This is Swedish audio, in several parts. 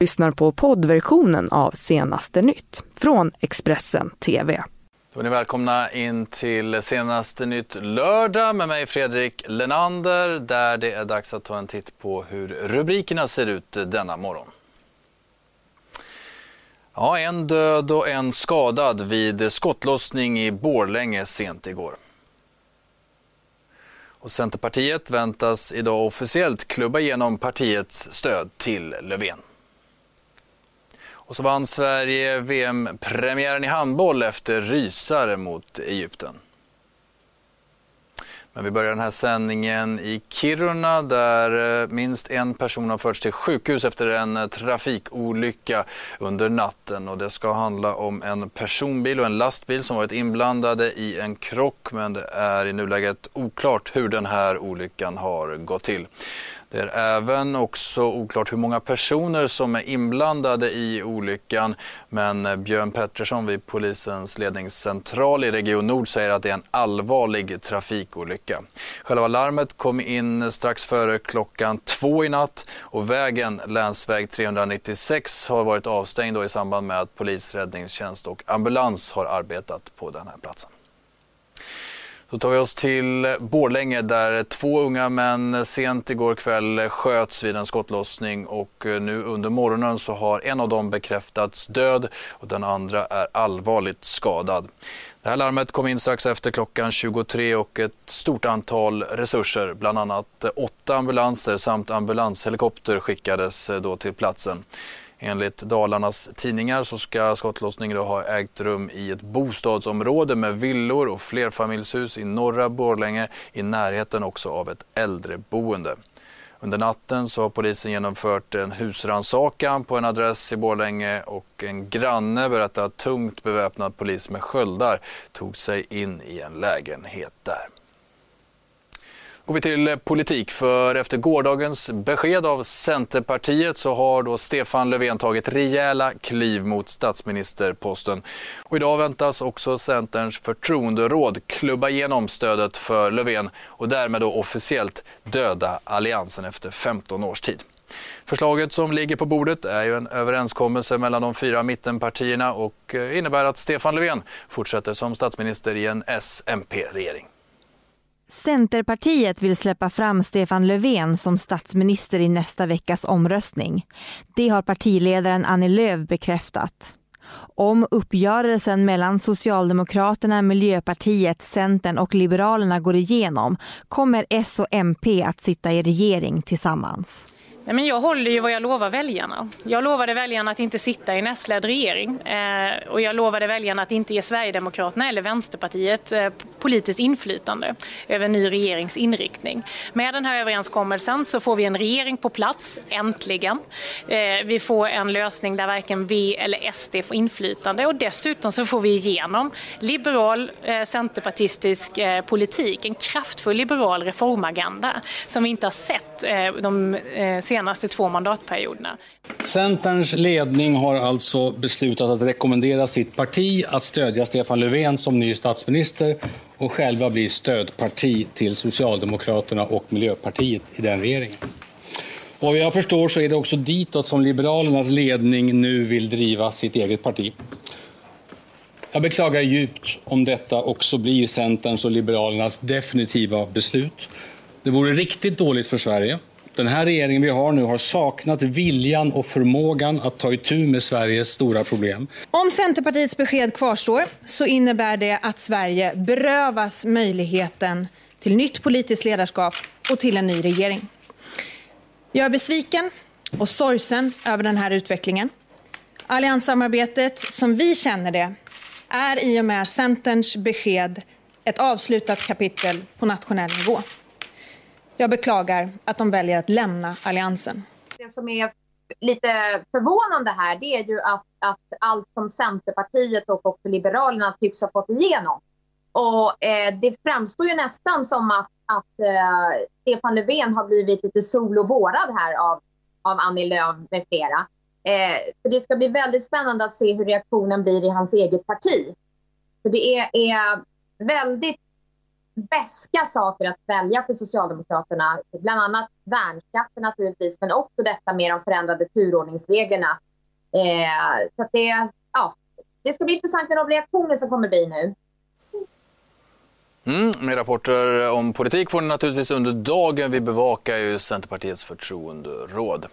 lyssnar på poddversionen av Senaste nytt från Expressen TV. Då är ni välkomna in till Senaste nytt lördag med mig Fredrik Lenander där det är dags att ta en titt på hur rubrikerna ser ut denna morgon. Ja, en död och en skadad vid skottlossning i Borlänge sent igår. Och Centerpartiet väntas idag officiellt klubba igenom partiets stöd till Löfven. Och så vann Sverige VM-premiären i handboll efter rysare mot Egypten. Men vi börjar den här sändningen i Kiruna där eh, minst en person har förts till sjukhus efter en eh, trafikolycka under natten. Och det ska handla om en personbil och en lastbil som varit inblandade i en krock men det är i nuläget oklart hur den här olyckan har gått till. Det är även också oklart hur många personer som är inblandade i olyckan. Men Björn Pettersson vid polisens ledningscentral i Region Nord säger att det är en allvarlig trafikolycka. Själva larmet kom in strax före klockan två i natt och vägen, länsväg 396, har varit avstängd i samband med att polis, räddningstjänst och ambulans har arbetat på den här platsen. Då tar vi oss till Borlänge där två unga män sent igår kväll sköts vid en skottlossning och eh, nu under morgonen så har en av dem bekräftats död och den andra är allvarligt skadad. Det här larmet kom in strax efter klockan 23 och ett stort antal resurser, bland annat åtta ambulanser samt ambulanshelikopter skickades eh, då till platsen. Enligt Dalarnas tidningar så ska skottlossningen ha ägt rum i ett bostadsområde med villor och flerfamiljshus i norra Borlänge i närheten också av ett äldreboende. Under natten så har polisen genomfört en husrannsakan på en adress i Borlänge och en granne berättar att tungt beväpnad polis med sköldar tog sig in i en lägenhet där går vi till eh, politik. För efter gårdagens besked av Centerpartiet så har då Stefan Löfven tagit rejäla kliv mot statsministerposten. Och idag väntas också Centerns förtroenderåd klubba igenom stödet för Löfven och därmed då officiellt döda alliansen efter 15 års tid. Förslaget som ligger på bordet är ju en överenskommelse mellan de fyra mittenpartierna och eh, innebär att Stefan Löfven fortsätter som statsminister i en S-MP-regering. Centerpartiet vill släppa fram Stefan Löfven som statsminister i nästa veckas omröstning. Det har partiledaren Annie Lööf bekräftat. Om uppgörelsen mellan Socialdemokraterna, Miljöpartiet, Centern och Liberalerna går igenom kommer S och MP att sitta i regering tillsammans. Nej, men jag håller ju vad jag lovar väljarna. Jag lovade väljarna att inte sitta i en S-ledd regering eh, och jag lovade väljarna att inte ge Sverigedemokraterna eller Vänsterpartiet eh, politiskt inflytande över en ny regerings inriktning. Med den här överenskommelsen så får vi en regering på plats, äntligen. Eh, vi får en lösning där varken V eller SD får inflytande och dessutom så får vi igenom liberal eh, centerpartistisk eh, politik, en kraftfull liberal reformagenda som vi inte har sett eh, de senaste senaste två mandatperioderna. Centerns ledning har alltså beslutat att rekommendera sitt parti att stödja Stefan Löfven som ny statsminister och själva bli stödparti till Socialdemokraterna och Miljöpartiet i den regeringen. Vad jag förstår så är det också ditåt som Liberalernas ledning nu vill driva sitt eget parti. Jag beklagar djupt om detta också blir Centerns och Liberalernas definitiva beslut. Det vore riktigt dåligt för Sverige den här regeringen vi har nu har saknat viljan och förmågan att ta itu med Sveriges stora problem. Om Centerpartiets besked kvarstår så innebär det att Sverige berövas möjligheten till nytt politiskt ledarskap och till en ny regering. Jag är besviken och sorgsen över den här utvecklingen. Allianssamarbetet som vi känner det är i och med Centerns besked ett avslutat kapitel på nationell nivå. Jag beklagar att de väljer att lämna Alliansen. Det som är lite förvånande här det är ju att, att allt som Centerpartiet och också Liberalerna tycks ha fått igenom. Och eh, det framstår ju nästan som att, att eh, Stefan Löfven har blivit lite solovårad här av, av Annie Lööf med flera. Eh, för det ska bli väldigt spännande att se hur reaktionen blir i hans eget parti. För det är, är väldigt bäska saker att välja för Socialdemokraterna. Bland annat värnskatten naturligtvis, men också detta med de förändrade turordningsreglerna. Eh, så det, ja, det ska bli intressant med de reaktioner som kommer bli nu. Mm, med rapporter om politik får ni naturligtvis under dagen. Vi bevakar ju Centerpartiets förtroenderåd.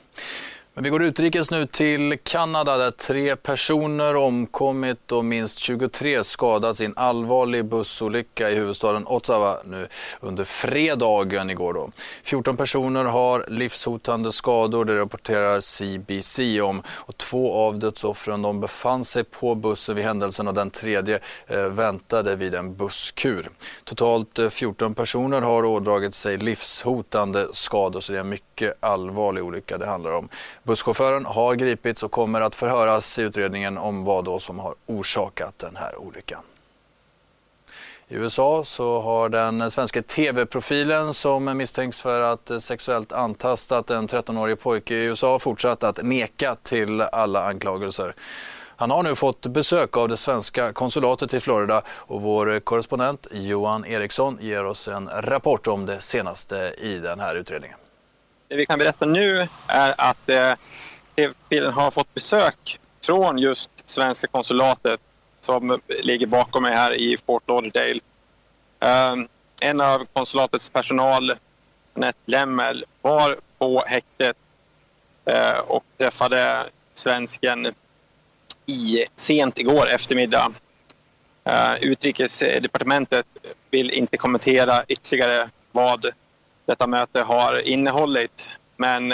Men vi går utrikes nu till Kanada där tre personer omkommit och minst 23 skadats i en allvarlig bussolycka i huvudstaden Ottawa nu under fredagen igår. Då. 14 personer har livshotande skador, det rapporterar CBC om. Och två av dödsoffren de befann sig på bussen vid händelsen och den tredje eh, väntade vid en busskur. Totalt eh, 14 personer har ådragit sig livshotande skador så det är en mycket allvarlig olycka det handlar om. Busschauffören har gripits och kommer att förhöras i utredningen om vad då som har orsakat den här olyckan. I USA så har den svenska tv-profilen som misstänks för att sexuellt antastat en 13-årig pojke i USA fortsatt att neka till alla anklagelser. Han har nu fått besök av det svenska konsulatet i Florida och vår korrespondent Johan Eriksson ger oss en rapport om det senaste i den här utredningen. Det vi kan berätta nu är att eh, TV-profilen har fått besök från just svenska konsulatet som ligger bakom mig här i Fort Lauderdale. Eh, en av konsulatets personal, Anette Lemmel, var på häktet eh, och träffade svensken i, sent igår eftermiddag. Uh, utrikesdepartementet vill inte kommentera ytterligare vad detta möte har innehållit. Men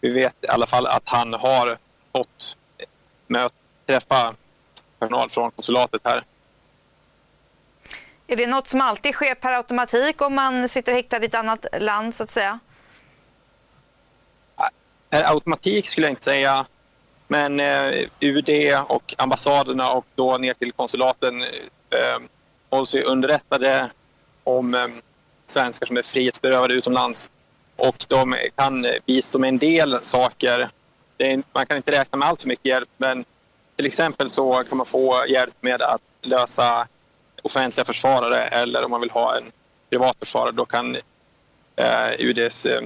vi vet i alla fall att han har fått möt, träffa personal från konsulatet här. Är det något som alltid sker per automatik om man sitter häktad i ett annat land så att säga? Per automatik skulle jag inte säga. Men eh, UD och ambassaderna och då ner till konsulaten eh, hålls vi underrättade om eh, svenskar som är frihetsberövade utomlands. Och de kan bistå med en del saker. Är, man kan inte räkna med allt för mycket hjälp men till exempel så kan man få hjälp med att lösa offentliga försvarare eller om man vill ha en privat försvarare då kan eh, UDs eh,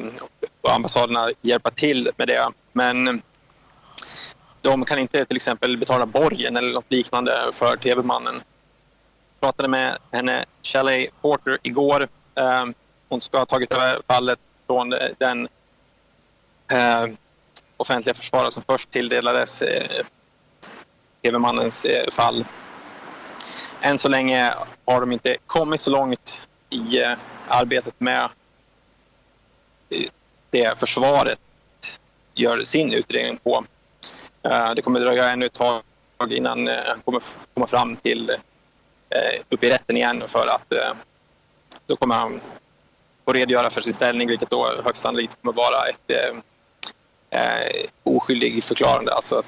och ambassaderna hjälpa till med det. Men de kan inte till exempel betala borgen eller något liknande för tv-mannen. Jag pratade med henne, Shelley Porter, igår Ehm, hon ska ha tagit över fallet från eh, den eh, offentliga försvarare som först tilldelades eh, TV-mannens eh, fall. Än så länge har de inte kommit så långt i eh, arbetet med det försvaret gör sin utredning på. Det kommer dröja ännu ett tag innan han kommer komma fram till upp i rätten igen för att då kommer han få redogöra för sin ställning vilket då högst sannolikt kommer vara ett eh, eh oskyldig förklarande. Alltså att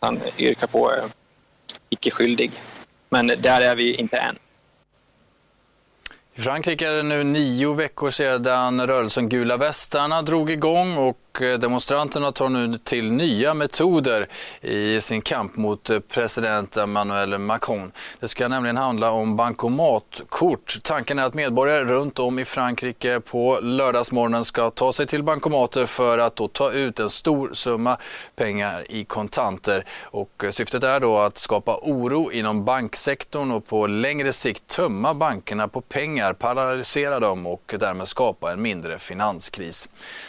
han yrkar på eh, icke skyldig. Men där är vi inte än. I Frankrike är det nu nio veckor sedan rörelsen Gula västarna drog igång och Eh, demonstranterna tar nu till nya metoder i sin kamp mot eh, president Emmanuel Macron. Det ska nämligen handla om bankomatkort. Tanken är att medborgare runt om i Frankrike på lördagsmorgonen ska ta sig till bankomater för att då ta ut en stor summa pengar i kontanter. Och eh, syftet är då att skapa oro inom banksektorn och på längre sikt tömma bankerna på pengar, paralysera dem och därmed skapa en mindre finanskris.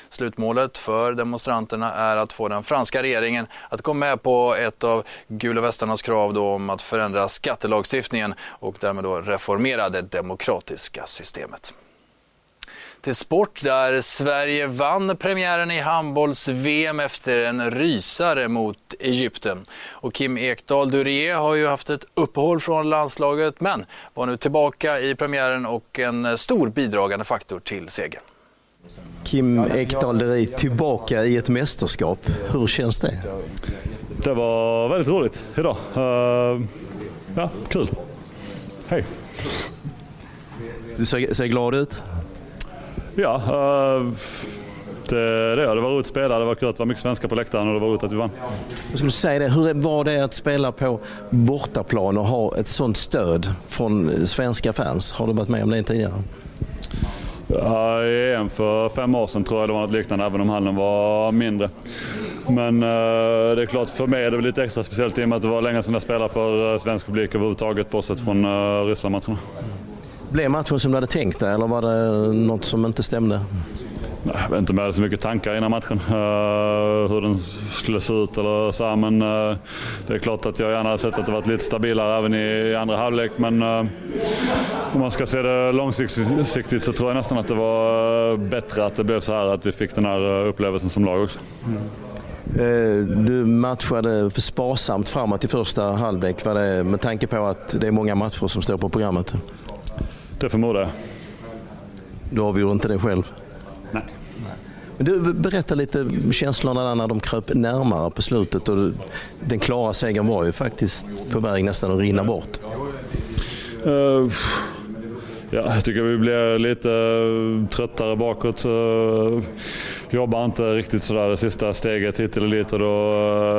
Slutmålet för demonstranterna är att få den franska regeringen att gå med på ett av Gula västarnas krav då om att förändra skattelagstiftningen och därmed då reformera det demokratiska systemet till sport där Sverige vann premiären i handbolls-VM efter en rysare mot Egypten. Och Kim Ekdahl Durie har ju haft ett uppehåll från landslaget men var nu tillbaka i premiären och en stor bidragande faktor till segern. Kim Ekdahl tillbaka i ett mästerskap. Hur känns det? Det var väldigt roligt idag. Uh, ja, kul. Hej. Du ser, ser glad ut? Ja, uh, Det, det, det var roligt att spela, det var kul att det var mycket svenskar på läktaren och det var roligt att vi vann. Jag skulle säga det, hur var det att spela på bortaplan och ha ett sånt stöd från svenska fans? Har du varit med om det tidigare? Ja, I EM för fem år sedan tror jag det var något liknande, även om hallen var mindre. Men eh, det är klart, för mig är det väl lite extra speciellt i och med att det var länge sedan jag spelade för eh, svensk publik överhuvudtaget, bortsett från eh, Ryssland-matcherna. Blev matchen som du hade tänkt dig eller var det något som inte stämde? Jag vet inte hade så mycket tankar innan matchen. Uh, hur den skulle se ut eller så. Men uh, det är klart att jag gärna hade sett att det varit lite stabilare även i, andra halvlek. Men uh, om man ska se det långsiktigt så tror jag nästan att det var bättre att det blev så här. Att vi fick den här upplevelsen som lag också. Du matchade för sparsamt framåt i första halvlek. Var det med tanke på att det är många matcher som står på programmet? Det förmodar jag. Du avgjorde inte det själv? Men du, berätta lite känslorna när de kröp närmare på slutet. Och den klara segern var ju faktiskt på väg nästan att rinna bort. Uh, ja, jag tycker vi blev lite eh, tröttare bakåt. Uh, jobbar inte riktigt sådär det sista steget hit eller dit och då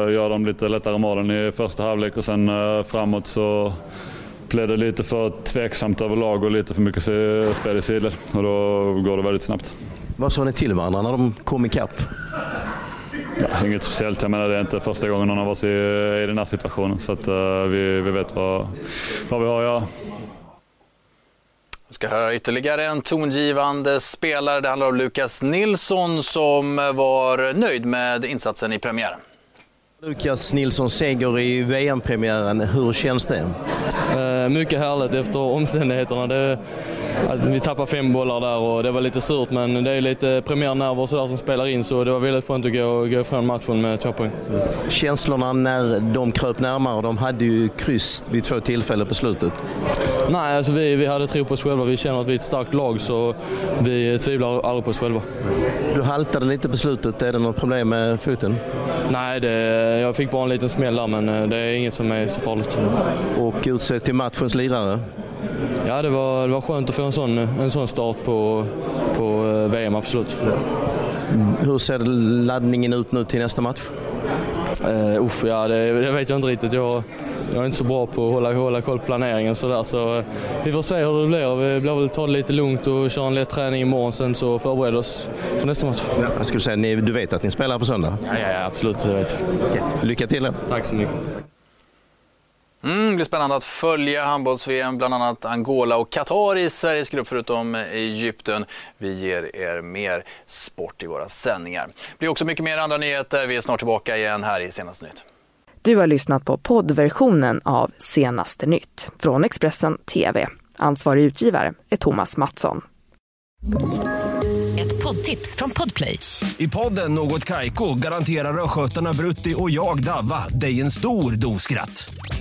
uh, gör de lite lättare målen i första halvlek och sen framåt så blev det lite för tveksamt överlag och lite för mycket spel i sidled och då går det väldigt snabbt. Vad sa ni till varandra när de kom ikapp? Ja, inget speciellt. Jag menar, det är inte första gången någon av oss är i den här situationen. Så att, uh, vi, vi vet vad, vad vi har att göra. Vi ska höra ytterligare en tongivande spelare. Det handlar om Lukas Nilsson som var nöjd med insatsen i premiären. Lukas Nilsson seger i VM-premiären. Hur känns det? Eh, mycket härligt efter omständigheterna. Det, att vi tappade fem bollar där och det var lite surt men det är lite premiärnerver och sådär som spelar in så det var väldigt skönt att gå, gå ifrån matchen med två poäng. Känslorna när de kröp närmare, de hade ju kryss vid två tillfällen på slutet. Nej, alltså vi, vi hade tro på oss själva. Vi känner att vi är ett starkt lag så vi tvivlar aldrig på oss själva. Du haltade lite på slutet. Är det något problem med foten? Nej, det, jag fick bara en liten smäll där men det är inget som är så farligt. Och utsedd till matchens lirare? Ja, det var, det var skönt att få en sån, en sån start på, på VM, absolut. Hur ser laddningen ut nu till nästa match? Uh, uff, ja, det, det, vet jag inte riktigt. Jag, jag är inte så bra på att hålla, hålla koll på planeringen sådär, så vi får se hur det blir. Vi blir väl ta det lite lugnt och köra en lätt träning imorgon sen så förbereda oss för nästa match. Ja, jag skulle säga, ni, du vet att ni spelar på söndag? Ja, ja, ja absolut, det vet jag. Lycka till! Tack så mycket! Mm, det blir spännande att följa handbolls-VM, bland annat Angola och Qatar i Sveriges grupp förutom Egypten. Vi ger er mer sport i våra sändningar. Det blir också mycket mer andra nyheter. Vi är snart tillbaka igen här i Senaste Nytt. Du har lyssnat på poddversionen av Senaste Nytt från Expressen TV. Ansvarig utgivare är Thomas Mattsson. Ett poddtips från Podplay. I podden Något Kaiko garanterar östgötarna Brutti och jag, Davva, dig en stor dos skratt.